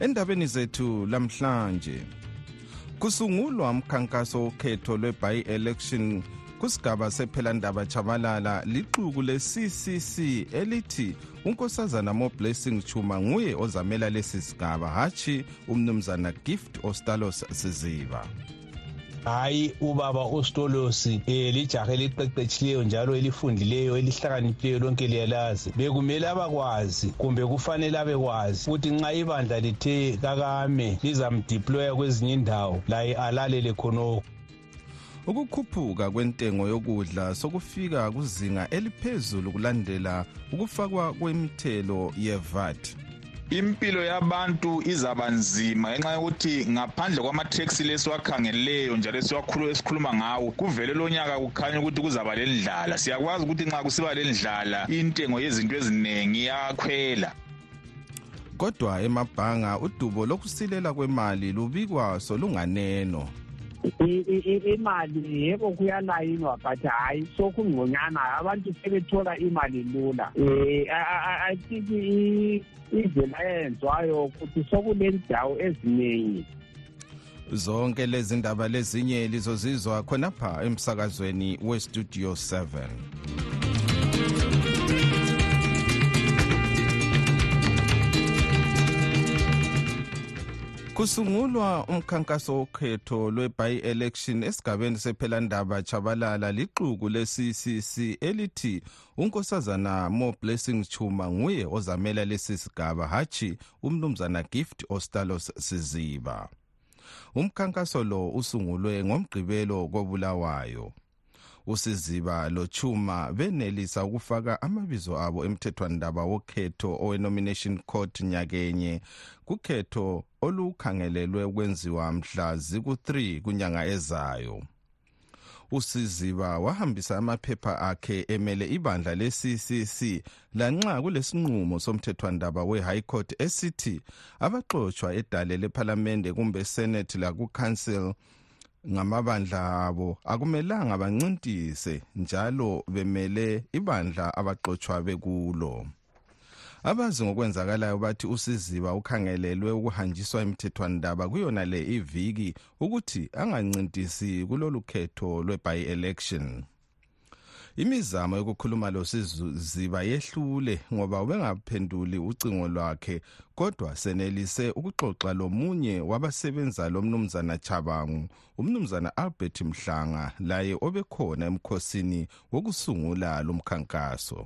endabeni zethu lamhlanje kusungulwa umkhankaso wokhetho lwe-by-election kusigaba sephelandaba chabalala lixuku le-ccc elithi unkosazana moblessing chuma nguye ozamela lesi sigaba hatshi umnumzana gift ostalos siziba hayi ubaba ustolosi eh lijaha eliqeqetshileyo njalo elifundileyo elihlakaniphileyo lonke liyalazi bekumele abakwazi kumbe kufanele abekwazi ukuthi nxa ibandla lithe kakame lizamdeploya kwezinye indawo laye alalele khonokho ukukhuphuka kwentengo yokudla sokufika kuzinga eliphezulu kulandela ukufakwa kwemithelo yevat impilo yabantu izaba nzima ngenxa yokuthi ngaphandle kwamatheksi lesiwakhangeleyo njalo esiwakhulu esikhuluma ngawo kuvele lonyaka kukhanya ukuthi kuzaba lendlala siyakwazi ukuthi nxa kusiba lendlala intengo yezinto eziningi iyakhwela kodwa emabhanga udubo lokusilela kwemali lubikwa solunganeno imali yebo kuyalayinwa but hayi sokungconyana abantu sebethola imali lula um i think indlela eyenzwayo ukuthi sokulendawo eziningi zonke lezi ndaba lezinye lizozizwa khonapha emsakazweni westudio 7 Thank you. kusungulwa umkhankaso wokhetho lwe-by-election esigabeni sephelandaba chabalala lixuku le-ccc elithi unkosazana more blessings chuma nguye ozamela lesi sigaba hatshi umnumzana gift ostalos siziba umkhankaso lo usungulwe ngomgqibelo kobulawayo usiziba lochuma benelisa ukufaka amabizo abo emthethwandaba wokhetho owe-nomination court nyakenye kukhetho olukhangelelwe ukwenziwa mhla ziku-3 kunyanga ezayo usiziba wahambisa amaphepha akhe emele ibandla le-ccc lanxa kulesinqumo somthethwandaba we-high court esithi abaxotshwa edale lephalamende kumbe senate lakukhansel ngamabandla abo akumelanga bancintise njalo bemele ibandla abaxotshwa bekulo abazi ngokwenzakalayo bathi usiziba ukhangelelwe ukuhanjiswa imthethwandaba kuyona le iviki ukuthi angancintisi kulolu khetho lwe-by-election imizamo yokukhuluma losiziba yehlule ngoba ubengaphenduli ucingo lwakhe kodwa senelise ukuxoxa lomunye wabasebenza lomnumzana chabangu umnumzana albert mhlanga laye obekhona emkhosini wokusungula lomkhankaso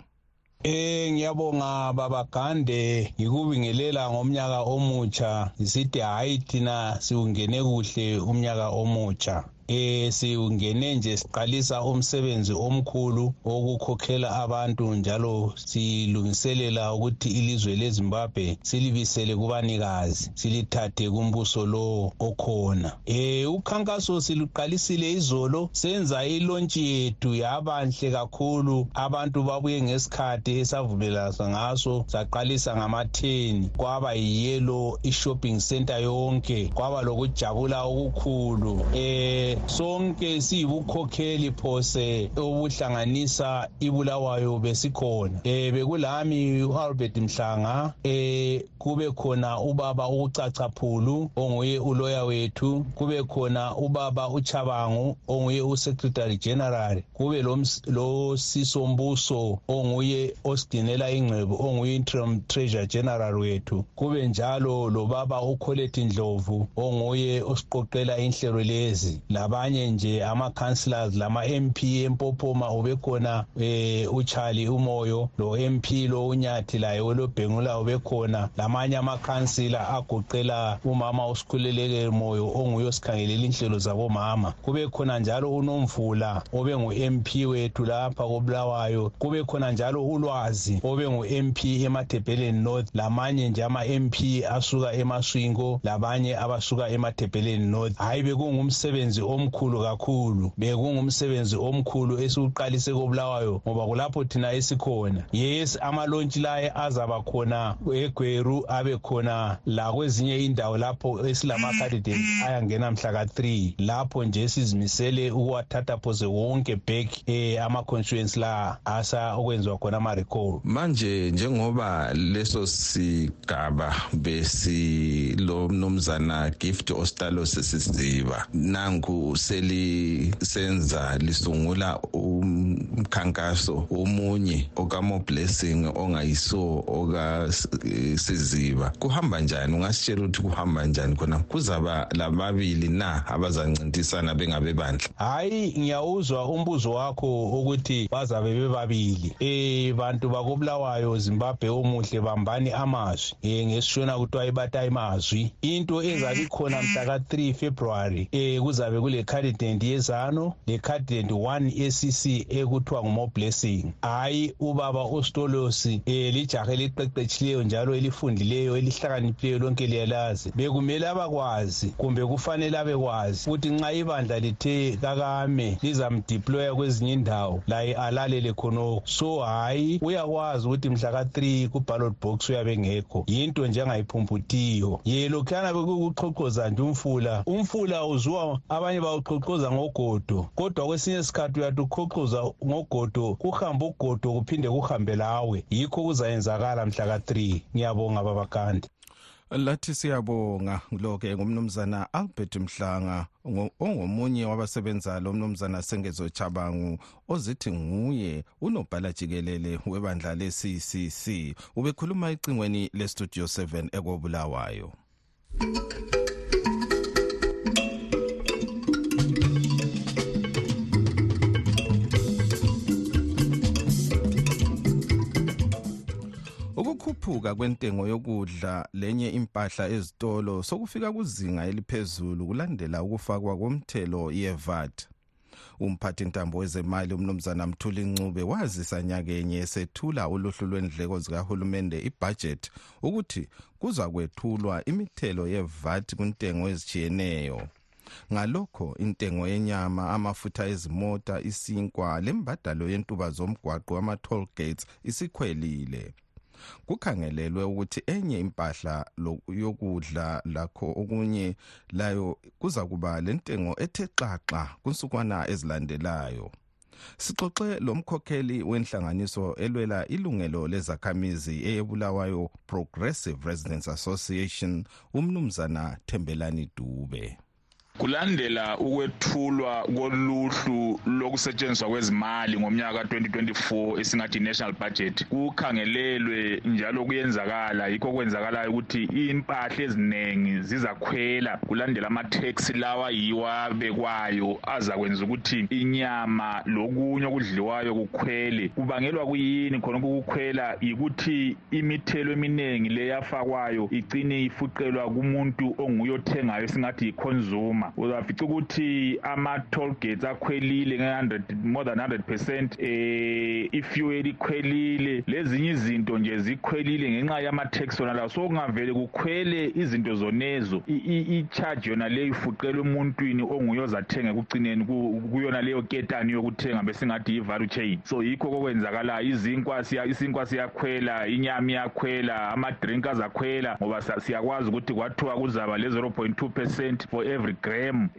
Eh ngiyabonga baba Gande ngikubingelela ngomnyaka omutsha ngisithi hayi thina siwungene kuhle umnyaka omutsha eh siwungene nje siqalisa umsebenzi omkhulu wokukhokhela abantu njalo silungiselela ukuthi ilizwe leZimbabwe silibisele kubanikazi silithathe kumbuso lowo okhona Eh ukhankaso siluqalisile izolo senza ilontshi yethu yabanhle kakhulu abantu babuye ngesikhathi esavumelana ngaso saqalisa ngamatheni kwaba yiyelo i-shopping center yonke kwaba lokujabula okukhulu eh sonke siyibukhokheli phose obuhlanganisa ibulawayo besikhona eh bekulami u-albert mhlanga eh kube khona ubaba ukucaca phulu onguye uloya wethu kube khona ubaba uchabangu onguye usecretary general kube losiso mbuso onguye osigcinela ingcebo onguye interim treasure general wethu kube njalo lobaba ukholethi ndlovu onguye osiqoqela inhlelo lezi labanye nje ama-councillors lama-mp empophoma ubekhona um eh, ucharlie umoyo lo-mp lo unyathi Phakathi laye welobhengula ubekhona lamanye amakhansila agoqela umama uSikhuleleke Moyo onguye osikhangelela inhlelo zabomama. Kube khona njalo uNomvula obe ngu-MP wethu lapha koBulawayo. Kube khona njalo uLwazi obe ngu-MP eMathebheleni North lamanye nje ama-MP asuka eMaswingo labanye abasuka eMathebheleni North. Hayi bekungumsebenzi omkhulu kakhulu. Bekungumsebenzi omkhulu esiwuqalise koBulawayo. kwayo ngoba kulapho thina esikhona yes amalontshi laye azaba khona egweru abe khona lakwezinye indawo lapho esilama-candidate ayangena mhla ka-three lapho nje sizimisele ukuwathatha phose wonke back um eh, ama-constituency la asa okwenziwa khona ama-recall manje njengoba leso sigaba besilomnumzana gift ostalo sesiziba nanku selisenza lisungula umkhankaso omunye okamo blessing ongayiso oka eh, siziba kuhamba njani ungasitshela ukuthi kuhamba njani khona kuzaba lababili na abazancintisana bengabe bandla hayi ngiyawuzwa umbuzo wakho ukuthi bazabe bebabili eh bantu bakobulawayo zimbabwe omuhle bambani amazwi um ngesishona kuthiwa ibata imazwi into ezabe ikhona mhla ka-3 february um kuzabe kule-cardident yezano le-cardident 1 ecc ekuthiwa ngumoblessing hhayi ubaba ustolosi um lijaha eliqeqetshileyo njalo elifundileyo elihlakaniphileyo lonke liyalazi abakude bekumele abakwazi kumbe kufanele abekwazi ukuthi nxa ibandla lithe kakame lizamdeploya kwezinye indawo laye alalele khonokho so hhayi uyakwazi ukuthi mhla ka-3 kuballot box uyabe ngekho yinto njengayiphumputhiyo ye lokhuyana bekukuqhoqhoza nje umfula umfula uziwa abanye bawuqhoqhoza ngogodo kodwa kwesinye isikhathi uyathi uqhoqhoza ngogodo kuhambe ugodo kuphinde kuhambe lawe yikho kuzayenzakala mhla ka-3 ngiyabonga babakandi lathi siyabonga lo-ke ngumnumzana albert mhlanga ongomunye wabasebenza lo mnumzana sengezo chabangu ozithi nguye unobhala jikelele webandla le-ccc ubekhuluma ecingweni le-studio 7 ekobulawayo ukukhuphuka kwentengo yokudla lenye impahla ezitolo sokufika kuzinga eliphezulu kulandela ukufakwa komthelo yevat umphathi ntambo wezemali umnumzana mthuli ncube wazisa nyakenye esethula uluhlu lwendleko zikahulumende ibhajethi ukuthi kuzakwethulwa imithelo yevat kuntengo ezijiyeneyo ngalokho intengo yenyama amafutha ezimota isinkwa lembadalo yentuba zomgwaqo ama-toll gates isikhwelile kukhangelelwe ukuthi enye impahla yokudla lakho okunye layo kuza kuba lentengo ethe xaxa kunsukwana ezilandelayo sixoxe lo mkhokheli wenhlanganiso elwela ilungelo lezakhamizi eyebulawayo progressive residence association umnumzana thembelani dube kulandela ukwethulwa koluhlu lokusetshenziswa kwezimali ngomnyaka ka-2024 esingathi national budget kukhangelelwe njalo kuyenzakala yikho kwenzakalayo ukuthi impahla eziningi ziza akhwela kulandela amatheksi lawa yiwo abekwayo azakwenza ukuthi inyama lokunye okudliwayo kukhwele kubangelwa kuyini khona ukukhwela yikuthi imithelo eminingi leyafakwayo icine ifuqelwa kumuntu onguye othengayo esingathi yikhonzuma uzafica ukuthi ama-toll gates akhwelile nge-hundred more than 100 percent um eh, ifuel ikhwelile lezinye izinto nje zikhwelile ngenxa yama-tax wona lawo so kungavele kukhwele izinto zonezo i-charge yona leyo ifuqela emuntwini onguye ozathenga ekucineni kuyona leyo ketani yokuthenga besingathi yi-value chain so yikho kokwenzakalayo izinkwa isinkwa siyakhwela inyama iyakhwela amadrink azakhwela ngoba siyakwazi ukuthi kwathiwa kuzaba le-0.2 percent for every gram um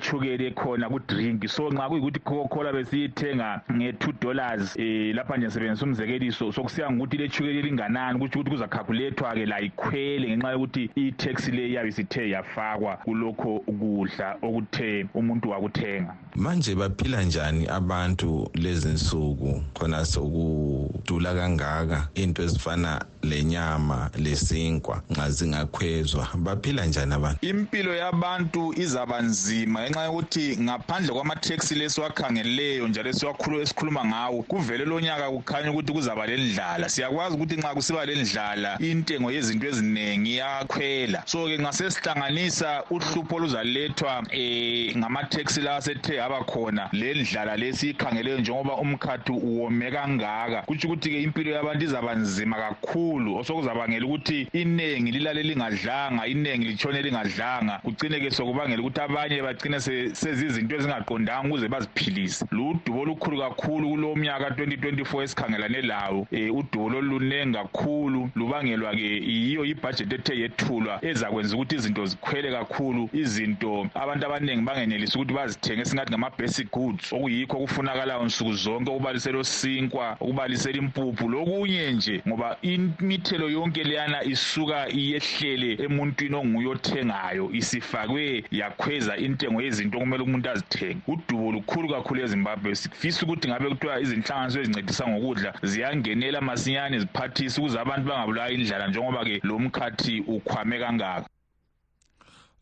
itshukela ekhona kudrink so nxa kuyikuthi coca-cola besiyithenga nge-two dollars um lapha nje sebenzisa umzekeliso sokusiya ngokuthi le tshukela elinganani kutsho ukuthi kuzakhakulethwa-ke la ikhwele ngenxa yokuthi i-tax le iyabe isithe yafakwa kulokho kudla okuthe umuntu wakuthenga manje baphila njani abantu lezi nsuku khona sokudula kangaka into ezifana lenyama lesinkwa nxa zingakhwezwa baphila njani abantu impilo yabantu izaba nzima ngenxa yokuthi ngaphandle kwamatheksi lesiwakhangeleyo njalo esiwakhulu esikhuluma ngawo kuvele lonyaka kukhanya ukuthi kuzaba lendlala siyakwazi ukuthi nxa kusiba lendlala intengo yezinto eziningi iyakhwela so ke ngasesihlanganisa uhlupho oluzalethwa um eh, ngamatheksi lawa sethe aba khona lendlala lesiyikhangeleyo njengoba umkhathi uwome kangaka kangaka kutsho ukuthi-ke impilo yabantu izaba nzima kakhulu osokuzabangela ukuthi iningi lilale lingadlanga iningi litshone lingadlanga kucine-ke sokubangela ukuthi abanye bacine sezizinto ezingaqondanga ukuze baziphilise ludubo olukhulu kakhulu kulo mnyaka 2024 esikhangelane lawo um udubo loluningi kakhulu lubangelwa-ke yiyo ibhajethi ethe yethulwa ezakwenza ukuthi izinto zikhwele kakhulu izinto abantu abaningi bangenelisi ukuthi sithenge esingathi ngama-basic goods okuyikho okufunakalayo nsuku zonke okubalisela osinkwa okubalisela impuphu lokunye nje ngoba imithelo yonke leyana isuka iyehlele emuntwini onguye othengayo isifakwe yakhweza intengo yezinto okumele umuntu azithenge udubo lukhulu kakhulu ezimbabwe sifisa ukuthi ngabe kuthiwa izinhlanganiso ezincedisa ngokudla ziyangenela masinyane ziphathise ukuze abantu bangabulawa indlala njengoba-ke lo mkhathi ukhwame kangaka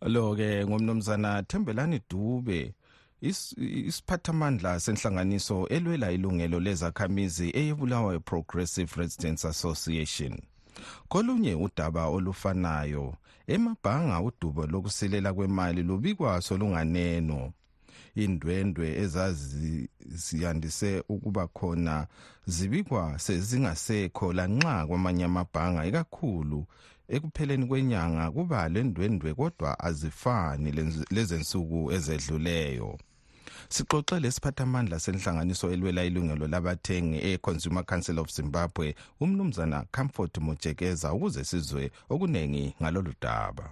lo-ke ngumnumzana thembelani dube isiphathamandla senhlanganiso elwela ilungelo lezakhamizi eyebulawayo progressive residents association kolunye udaba olufanayo emabhanga udubo lokusilela kwemali lubikwaso lunganeno indwendwe ezaziyandise ukuba khona zibikwa sezingasekho lanxa kwamanye amabhanga ikakhulu ekupheleni kwenyanga kuba lendwendwe kodwa azifani lezensuku ezedluleyo sixoxe lesiphathamandla senhlanganiso elwela ilungelo labathengi e-consumer council of zimbabwe umnumzana comfort mujekeza ukuze sizwe okuningi ngalolu daba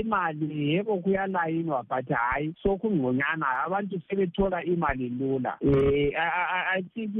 imali yebo kuyalayinwa but hayi sokungconyana abantu sebethola imali lula um i think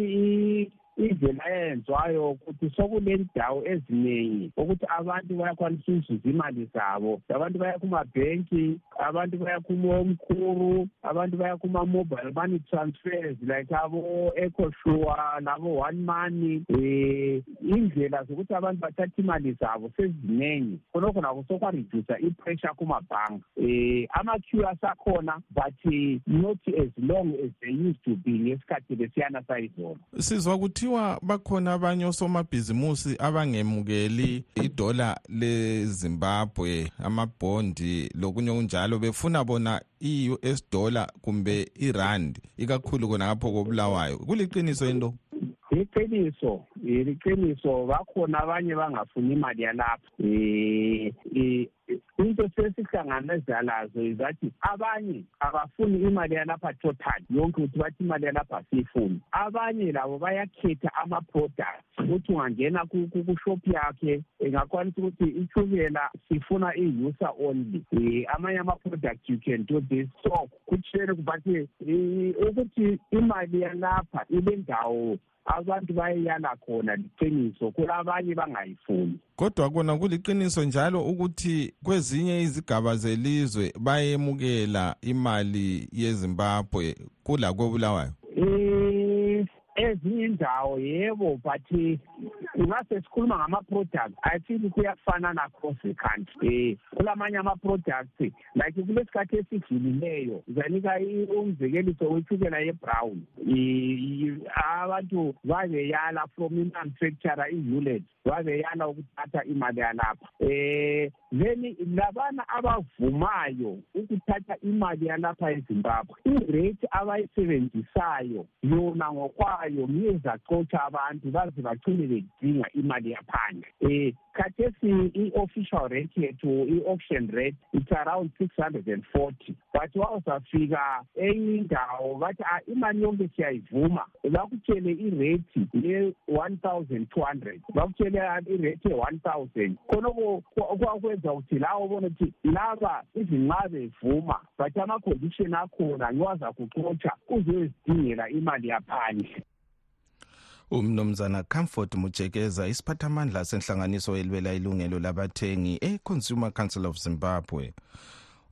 indlela eyenziwayo ukuthi sokulendawo eziningi ukuthi abantu bayakwanisa ukuzuza imali zabo abantu baya kumabhenki abantu baya kumomkhulu abantu baya kuma-mobile money transfers like abo-ecosure labo-one money um indlela zokuthi abantu bathathe imali zabo sezinengi khonokho nako sokwaredusa i-pressure kumabhanga um eh, ama-q asakhona but eh, not as long as they used to be ngesikhathi besiyana sayizolo sizwa kuthiwa bakhona abanye osomabhizimusi abangemukeli idola lezimbabwe amabhondi lokunye okunjalo befuna bona i-us dollar kumbe irandi ikakhulu khona ngapho kobulawayo kuliqiniso yini lokhu iqiniso liqiniso bakhona abanye bangafuni imali yalapho um into sesihlangabeza lazo izathi abanye abafuni imali yalapha total yonke ukuthi bathi imali yalapha siyifuni abanye labo bayakhetha ama-products ukuthi ungangena kushop yakhe ingakwanisa ukuthi itshukela sifuna i-user only um amanye ama-products you can do this so kutshele kubathi ukuthi imali yalapha ilendawo abantu bayeyala khona liqiniso kulabanye bangayifuni kodwa kona kuliqiniso njalo ukuthi kwezinye izigaba zelizwe bayemukela imali yezimbabwe kulakwebulawayo um eh, ezinye indawo yebo but eh, nxa sesikhuluma ngama-product i think kuyafanana khosi kanti um eh, kulamanye ama-product like kulesikhathi esidlulileyo zanika umzekeliso wetshukela yebrown eh, abantu babeyala from imanufacturer iulet wabeyala ukuthatha imali yalapha eh then labana abavumayo ukuthatha imali yalapha ezimbabwe irate abayisebenzisayo yona ngokwayo miyezaxotsha abantu baze bacine bedinga imali yaphandle um khathesi i-official rate yethu i-auction rate it's around six hundred and forty wathi wawuzafika enye indawo bathi ah, imali yonke siyayivuma bakutshele irate ye-one thousand two hundred bakutshele ah, irate ye-one thousand khonoko kwakwenza ukuthi lawo bona ukuthi laba izinqabe vuma but ama-condition akhona ngiwazakuxotsha uzoyizidingela imali yaphandle umnumzana comfort mujekeza isiphathamandla senhlanganiso elibela ilungelo labathengi e-consumer council of zimbabwe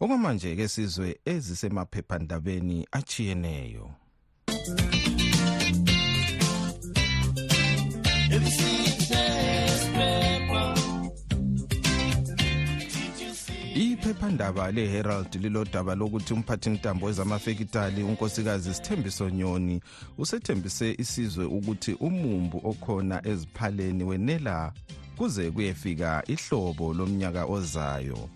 okwamanje ke sizwe ezisemaphephandabeni achiyeneyo iphephandaba le-herald lilodaba lokuthi umphathintambo wezamafekitali unkosikazi sithembiso nyoni usethembise isizwe ukuthi umumbu okhona eziphaleni wenela kuze kuyefika ihlobo lomnyaka ozayo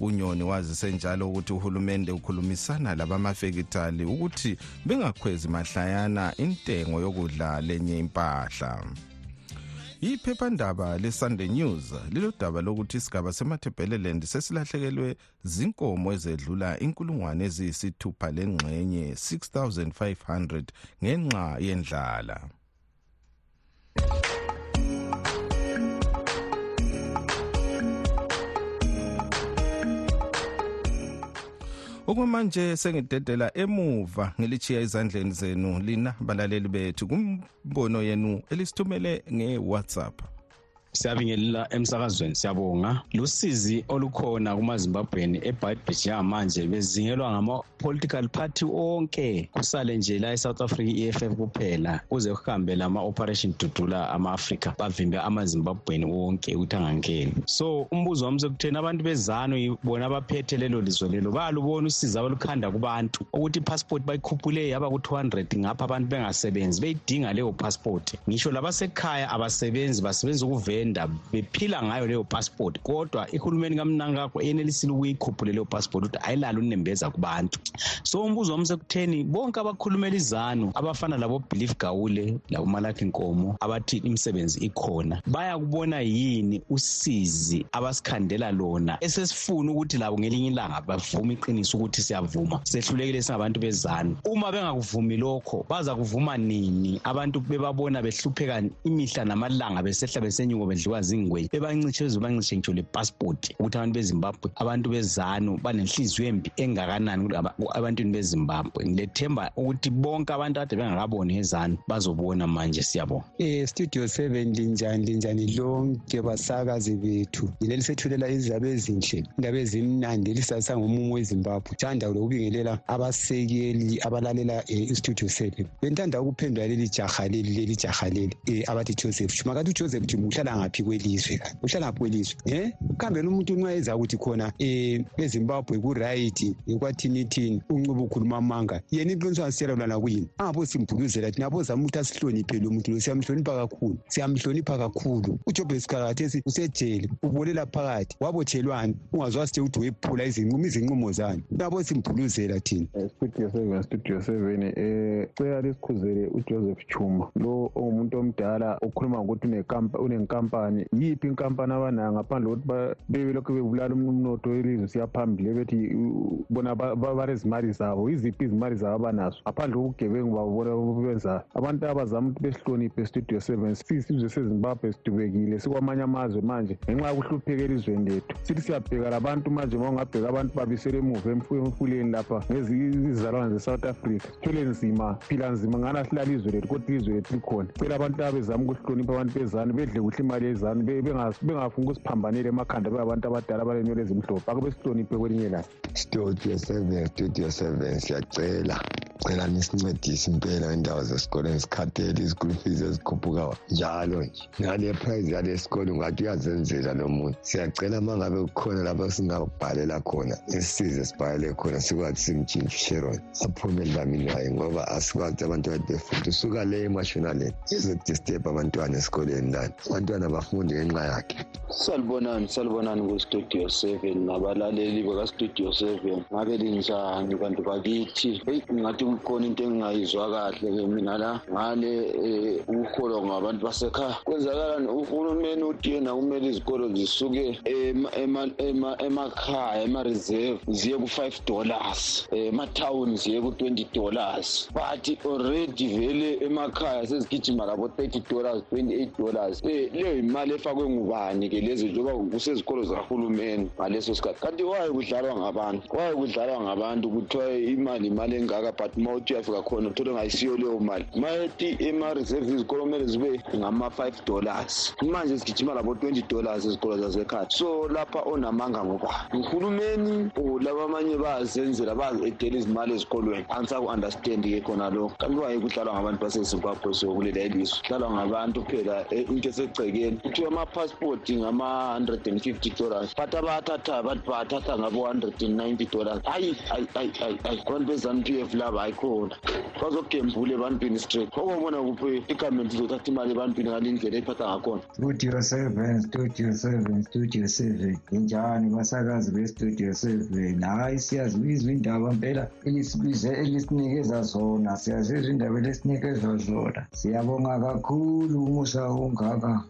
unyoni wazise njalo ukuthi uhulumende ukhulumisana labamafekithali ukuthi bengakhwezi mahlayana intengo yokudla lenye impahla iphephandaba le-sunday news lilodaba lokuthi isigaba semathebheleland sesilahlekelwe zinkomo ezedlula inkulungwane eziyisithupha lengxenye 6500 ngenxa yendlala okwamanje sengidedela emuva ngilichiya izandleni zenu lina balaleli bethu kumbono yenu elisithumele nge-whatsapp siyabingelela emsakazweni siyabonga lusizi olukhona kumazimbabweni ebhayibhiji yangamanje bezingelwa ngama-political party onke kusale nje la e-south africa i-eff kuphela kuze kuhambe lama-operation dudula ama-afrika bavimbe amazimbabweni wonke ukuthi angangeni so umbuzo wami sekutheni abantu bezanu bona abaphethe lelo lizwe lelo bayalubona usizi abalukhanda kubantu ukuthi ipassport bayikhuphule yaba ku-200 ngapha abantu bengasebenzi beyidinga leyo passport ngisho labasekhaya abasebenzi basebenza ukuvenda bephila ngayo leyo passport kodwa ihulumeni kamnankakho eyenelisile ukuyikhuphule leyo passport ukuthi ayilalo unembeza kubantu so umbuzo wami sekutheni bonke abakhulumela izanu abafana labobelief gawule labomalakhi nkomo abathi imisebenzi ikhona bayakubona yini usizi abasikhandela lona esesifuna ukuthi labo ngelinye ilanga bavuma iqiniso ukuthi siyavuma sehlulekile singabantu bezanu uma bengakuvumi lokho bazakuvuma nini abantu bebabona behlupheka imihla namalanga besehla besenyuko bedliwa zingweyi bebancitshe beze bancitshe ngitsho lepasipoti ukuthi abantu bezimbabwe abantu bezanu banenhliziyo embi engakanani ebantwini bezimbabwe ngilethemba ukuthi bonke abantu ade bengakaboni ngezanu bazobona manje siyabonga Eh studio 7 linjani linjani lonke basakazi bethu. Yile lisethulela izindaba ezinhle, indaba ezimnandi elisasa ngomumo weZimbabwe. Thanda lokubingelela abasekeli abalalela eh, studio 7. Bentanda ukuphendula leli jaha leli leli jaha leli eh, abathi Joseph. Shuma kathi Joseph Jim uhlala ngaphi kwelizwe la? Uhlala ngaphi kwelizwe? Eh kambe umuntu nxa eza ukuthi khona eh eZimbabwe ku right kwathini thini uncubo ukhuluma amanga. yena iqiniso asitshela lona kuyini angabo simduduzela thina abozama ukuthi asihloniphe lo muntu lo siyamhlonipha kakhulu siyamhlonipha kakhulu ujobhe sikakathesi usejele ubolela phakathi wabotshelwani ungazi wasithe ukuthi wephula izinqumo izinqumo zani nabo simduduzela thina eh, studio seven studio seven um eh, cela lisikhuzele ujoseph chuma lo ongumuntu omdala okhuluma ngokuthi unenkampani yiphi inkampani abanayo ngaphandle kokuthi bebelokhu bebulala umnotho welizwe siyaphambili ebethi bona balezimali zabo iziphi izimali zabo abanazo ngaphandle kokugebengu babo bona benzayo abantu abazama ukuthi besihloniphe studio seven sisizwe sezimbabwe sidubekile sikwamanye amazwe manje ngenxa yokuhlupheka elizweni lethu sithi siyabheka labantu manje ma ungabheka abantu babisele emuva emfuleni lapha ngezizalwane ze-south africa sithwele nzima phila nzima ngani asilala izwe lethu kodwa izwe lethu likhona cela abantu laba bezama ukusihlonipha abantu bezanu bedle kuhle imali yezanu bengafuni ukusiphambanela emakhanda beabantu abadala abalenwele ezimhlophe ake besihloniphe kwelinye layo studio seven studio seven siyacela cela nisincedise impela indawo zesikoleni sikhathele izikulu fees ezikhuphuka njalo nje ngale prize yale sikole ungathi uyazenzela lo muntu siyacela uma ngabe kukhona lapho singakubhalela khona sisize sibhalele khona sikwazi simjinji sharon aphume edlamini waye ngoba asikwazi abantu bathi befundi usuka le emashonaleni izodisturb abantwana esikoleni lani abantwana bafunde ngenxa yakhe Salibonani, salibonani ku-Studio 7 nabalaleli baka-Studio 7 ngabe linjani bantu bakithi eyi ngathi kukhona into engingayizwa kahle-ke mina la ngale um eh, ukuholwa ngabantu basekhaya kwenzakalani uhulumeni uthi yena kumele izikolo zisuke emakhaya ema-reserve ziye ku-five dollars ematowns eh, yeku-20 dollars but already vele emakhaya sezigijima labo-30 dollars 28 dollars um leyo yimali efakwe ngubani ke lezi njengoba kusezikolo zikahulumeni ngaleso sikhathi kanti waye kudlalwa ngabantu waye kudlalwa ngabantu kuthiwa imali imali engaka but ma uthi uyafika khona uthole ngayisiyo leyo mali ma ethi ema-reserve izikolo kumele zibe ngama-five dollars manje sigijima labo-20 dollars ezikolo zasekhaya so lapha onamanga ngubani uhulumeni or laba abanye bayazenzela bayazi-edela izimali ezikolweni angisaku-understand ke khona lokho kanti kuba yikudlalwa ngabantu basezimbabwe so kulela ilizwe kudlalwa ngabantu kuphela eh, into esegcekeni kuthiwa ama-passport ngama-hundred and fifty dollars but abathathayo bathi bathatha ngabo-hundred and ninety dollars hayi hayi hayi hayi hayi abantu bezanu p f laba hayi khona bazogembula ebantwini straight okobona kuphi igovernment izothatha imali ebantwini ngale indlela iphatha ngakhona Studio 7, Studio 7, Studio 7. Injani basakazi be Studio 7. Hayi siyazizwa indaba mpela elisibize elisinikeza zona. Siyazizwa indaba elisinikeza zona. Siyabonga kakhulu umusa ongaka.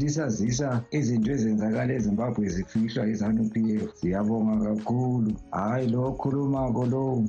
Lisazisa izinto ezenzakala eZimbabwe zifihlwa iZanu PF. Siyabonga kakhulu. Hayi lo okhulumako lowu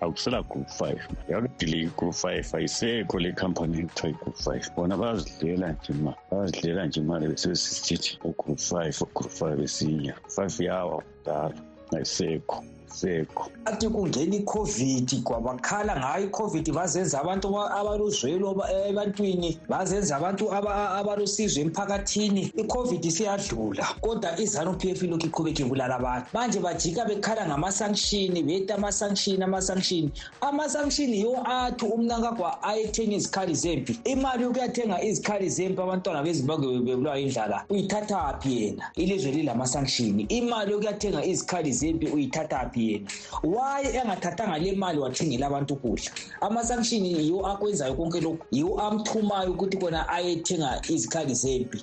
akusela group five yakudile group five ayisekho le company kuthiwa igroup five bona bayazidlela nje ma bayazidlela nje imali besesisithi ugroup five ugroup five esinya five yawa kudala ayisekho sekho athi kungena icovid kwabakhala ngayo icovid bazenza abantu abaluzwelo ebantwini bazenza abantu abalusizo emphakathini icovid siyadlula kodwa izanu p f ilokhu iqhubeke ibulala abantu manje bajika bekhala ngamasankshini beta amasankshini amasankshini amasankshini yiwo athi umnankagwa ayethenga izikhali zempi imali yokuyathenga izikhali zempi abantwana bezimbabwe bebulawa indlala uyithathaphi yena ilizwe lilamasankshini imali yokuyathenga izikhali zempi uyithathaphi yena waye engathathanga le mali wathengela abantu ukudla amasankshini yiwo akwenzayo konke lokhu yiwo amthumayo ukuthi kona ayethenga izikhali zempi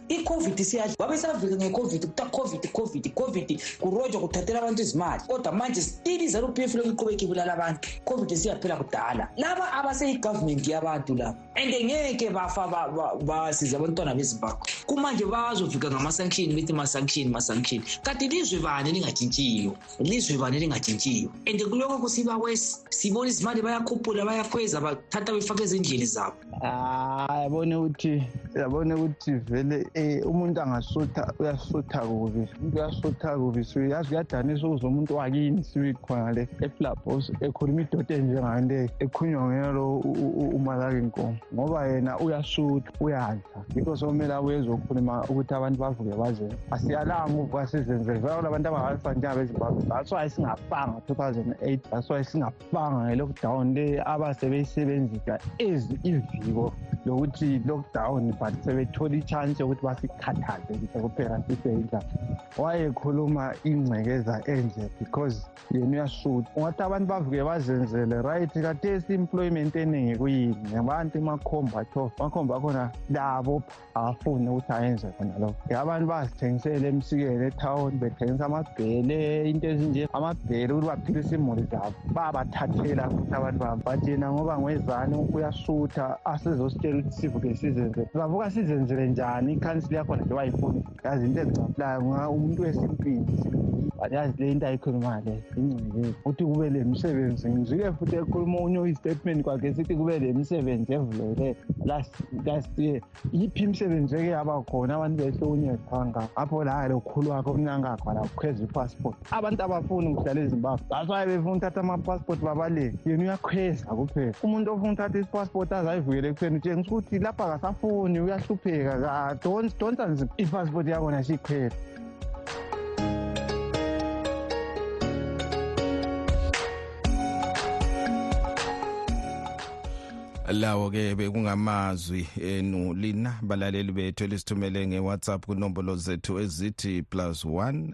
icovid siyathi babesavika ngecovid kuthiwa covid covid covid kurojwa kuthathela abantu izimali kodwa manje still izanup f lokuqhubeka ibulala abantu covid siyaphela kudala laba abaseyigovernment yabantu laba and ngeke bafa basize abantwana bezimbabwe kumanje bazovika ngama-sanction bethi ma-sanction ma-sanction kati lizwe bani elingatshintshiyo lizwe bani elingatshintshiyo and kuloko kusiba wesi sibona izimali bayakhuphula bayakhweza bathatha befake ezindlini zabo hayi yabona ukuthi yabona ukuthi vele um umuntu angasutha uyasutha kubi umuntu uyasutha kubi yazi uyadanisa ukuze umuntu wakini sibi khona le eflabos ekhuluma idoda enjengani le ekhunywa nguyena lo umalaki nkomo ngoba yena uyasutha uyadla yikho sokumele abuye ezokhuluma ukuthi abantu bavuke baze asiyalanga uvuka sizenzele vela kula abantu abangafani njengabezimbabwe that's why singafanga 2008 that's why singafanga banga nge-lockdown le abasebeyisebenzisa as iziko lokuthi lockdown but sebethole ichance yokuthi basikhathaze nje kuphela sisenza wayekhuluma ingcekeza enje because yena uyashuta ungathi abantu bavuke bazenzele right kathesi employment eningi kuyini ngabantu emakhomba tho amakhomba akhona labo abafuni ukuthi ayenze khona lokho abantu bazithengisele emsikeni ethawuni bethengisa amabhele into ezinje amabhele ukuthi baphilise imuli zabo babathathela futhi abantu babo but yena ngoba ngwezani uyasutha asizositshela ukuthi sivuke sizenze sizavuka sizenzele njani ikhansili yakhona nje wayifuni yazi into engicaplayo nga umuntu wesintwini yazi le into ayikhulumayo le ingcwele ukuthi kube le misebenzi ngizwile futhi ekhuluma unye uyi-statement kwakhe sithi kube le misebenzi evulele last last year yiphi imisebenzi eke yaba khona abantu behlukunyezwa ngapho laya lokhulu wakhe omnangakho la ukhweza i-passport abantu abafuni ngihlala ezimbabwe that's why befuna uthatha amapassport babaleke yena uyakhweza akuphela umuntu ofuna uthatha isipassport azayivukele ekuseni utshengisa ukuthi lapha kasafuni uyahlupheka kadonsa nzima ipassport yakona siyikhwela lawo ke bekungamazwi enu lina balaleli bethu elisithumele ngewhatsapp kunombolo zethu ezithi plus 1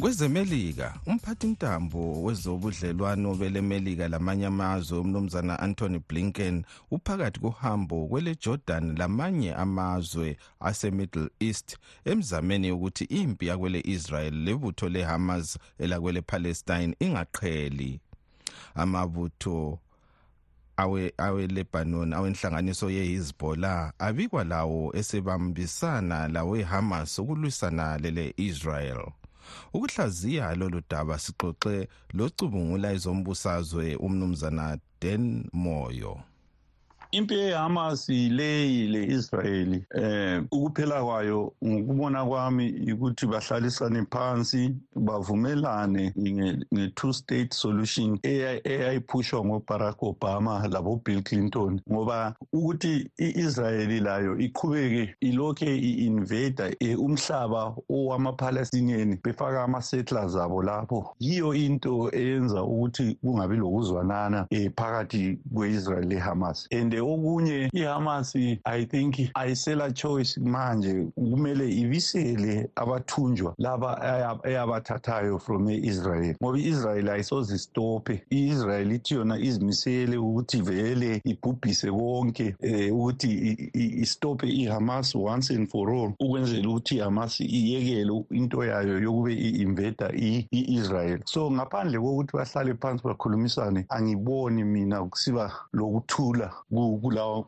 kwezemelika umphathintambo wezobudlelwano belemelika lamanye amazwe umnumzana antony blinken uphakathi kohambo kwelejordan lamanye amazwe asemiddle east emzameni yokuthi impi yakwele-israel lebutho lehamas elakwele Palestine ingaqheli amabutho awe aweLebanon awenhlanganiso yeHezbollah abikwa lawo esebambisana laweHamas ukulwisana lele Israel ukuhlaziya lolu daba sixoxe locubungula ezombusazwe umnumzana Dan Moyo impi yehamas yileyi le-israyeli um eh, ukuphela kwayo ngokubona kwami yikuthi bahlalisane phansi bavumelane nge-two state solution eyayiphushwa ngobarack obama labobill clinton ngoba ukuthi i-israyeli layo iqhubeke ilokhe i-invada eh, umhlaba owamaphalestiniyeni befaka amasettlers abo lapho yiyo into eyenza ukuthi kungabi lokuzwanana um phakathi kwe-israel le-hamas and okunye i-hamas i think ayisela choice manje kumele ibisele abathunjwa laba eyabathathayo from e-israel ngoba i-israel ayisoze isitophe i-israel ithi yona izimisele ukuthi vele ibhubhise konke um ukuthi istophe ihamas once and for all ukwenzela ukuthi ihamas iyekele into yayo yokube i-inveda i-israel so ngaphandle kokuthi bahlale phansi bakhulumisane angiboni mina kusiba lokuthula kulawa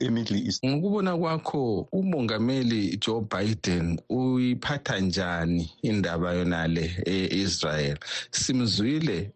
emiddle east ngokubona kwakho umongameli joe biden uyiphatha njani indaba yonale e-israel simzwile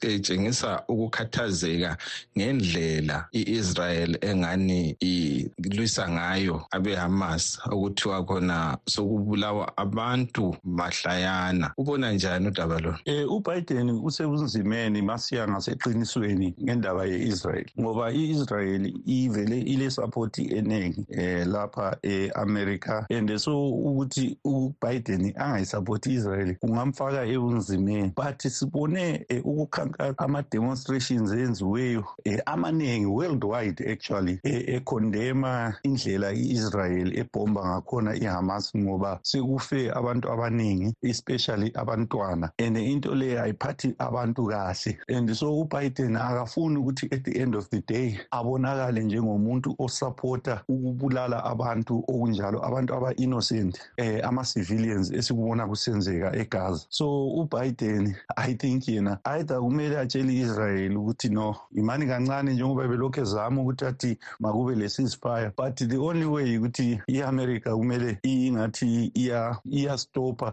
etshengisa ukukhathazeka ngendlela i-israel engani ilwisa ngayo abehamas okuthiwa khona sokubulawa abantu mahlayana ubona njani udaba lona um e, ubiden usebunzimeni masiya ngaseqinisweni ngendaba ye-israel ngoba i-israel ivele ilesapoti eningi um lapha e-america and so ukuthi ubiden angayisapoti i-israel kungamfaka ebunzimeni but sibone um ukukhankasa amademos demonstrations enziweyo eh, amaningi worldwide actually eh, ekhondema indlela i-israel ebhomba ngakhona ihamas ngoba sekufe abantu abaningi especially abantwana and into leyo ayiphathi abantu kahle and so ubiden akafuni ukuthi at the end of the day abonakale njengomuntu osupporta ukubulala abantu okunjalo abantu aba-innocent eh, ama-civilians esikubona kusenzeka egaza so ubiden i think yena either kumele atshele i-israel ukuthi no imani kancane njengoba belokhu ezama ukuthi athi makube le-ceasefire but the only way ukuthi i-america kumele ingathi iyastopha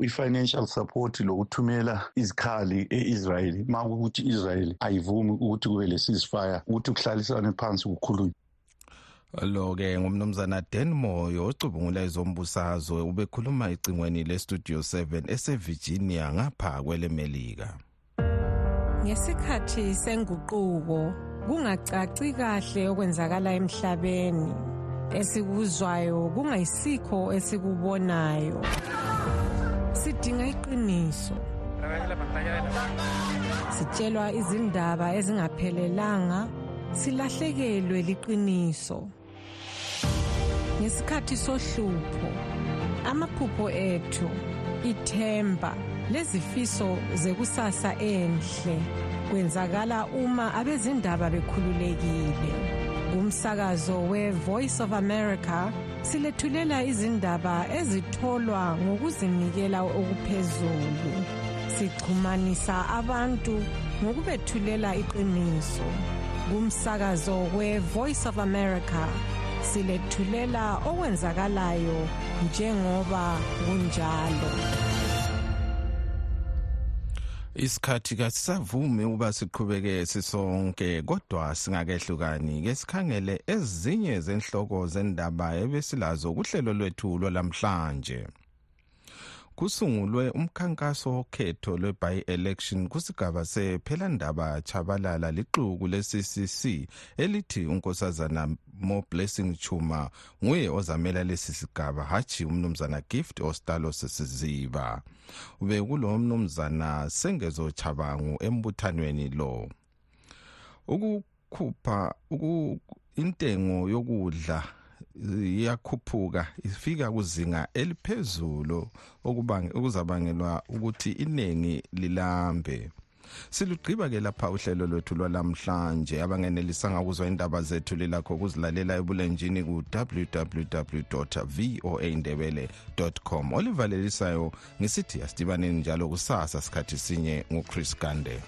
i-financial support lokuthumela izikhali e-israyeli ma kukuthi i-israyeli ayivumi ukuthi kube le-ceasefire ukuthi kuhlalisane phansi kukhulunywe lo ke ngumnumzana den moyo ocubungula ezombusazwe ubekhuluma ecingweni lestudio 7 esevirginia ngapha kwelemelika ngesikhathi senguquko kungacaci kahle okwenzakala emhlabeni esikuzwayo kungayisikho esikubonayo sidinga iqiniso sitshelwa izindaba ezingaphelelanga silahlekelwe liqiniso ngesikhathi sohlupho amaphupho ethu ithemba lezifiso zekusasa enhle kwenzakala uma abezindaba bekhululekile kumsakazo we-voice of america silethulela izindaba ezitholwa ngokuzinikela okuphezulu sixhumanisa abantu ngokubethulela iqiniso kumsakazo we-voice of america silethulela okwenzakalayo njengoba kunjalo isikhathi kasisavumi ukuba siqhubeke sisonke kodwa singakehlukani ke sikhangele ezinye zenhloko zendaba ebesilazo kuhlelo lwethu lwalamhlanje kusungulwe umkhankaso wokhetho lwe-by-election kusigaba sephelandaba chabalala lixuku le-ccc elithi unkosazana more blessing chuma nguye ozamela lesi sigaba hatshi umnumzana gift ostalo sesiziba si bekulomnumzana sengezo chabangu embuthanweni lo ukukhupha uku, intengo yokudla iyakhuphuka ifika kuzinga eliphezulu okuzabangelwa ukuthi iningi lilambe silugqiba ke lapha uhlelo lwethu lwalamhlanje abangenelisanga ukuzwa indaba zethu lilakho ukuzilalela ebulenjini ku-www voa ndebele com olivalelisayo ngisithi asidibaneni njalo kusasa sikhathi sinye nguchris gande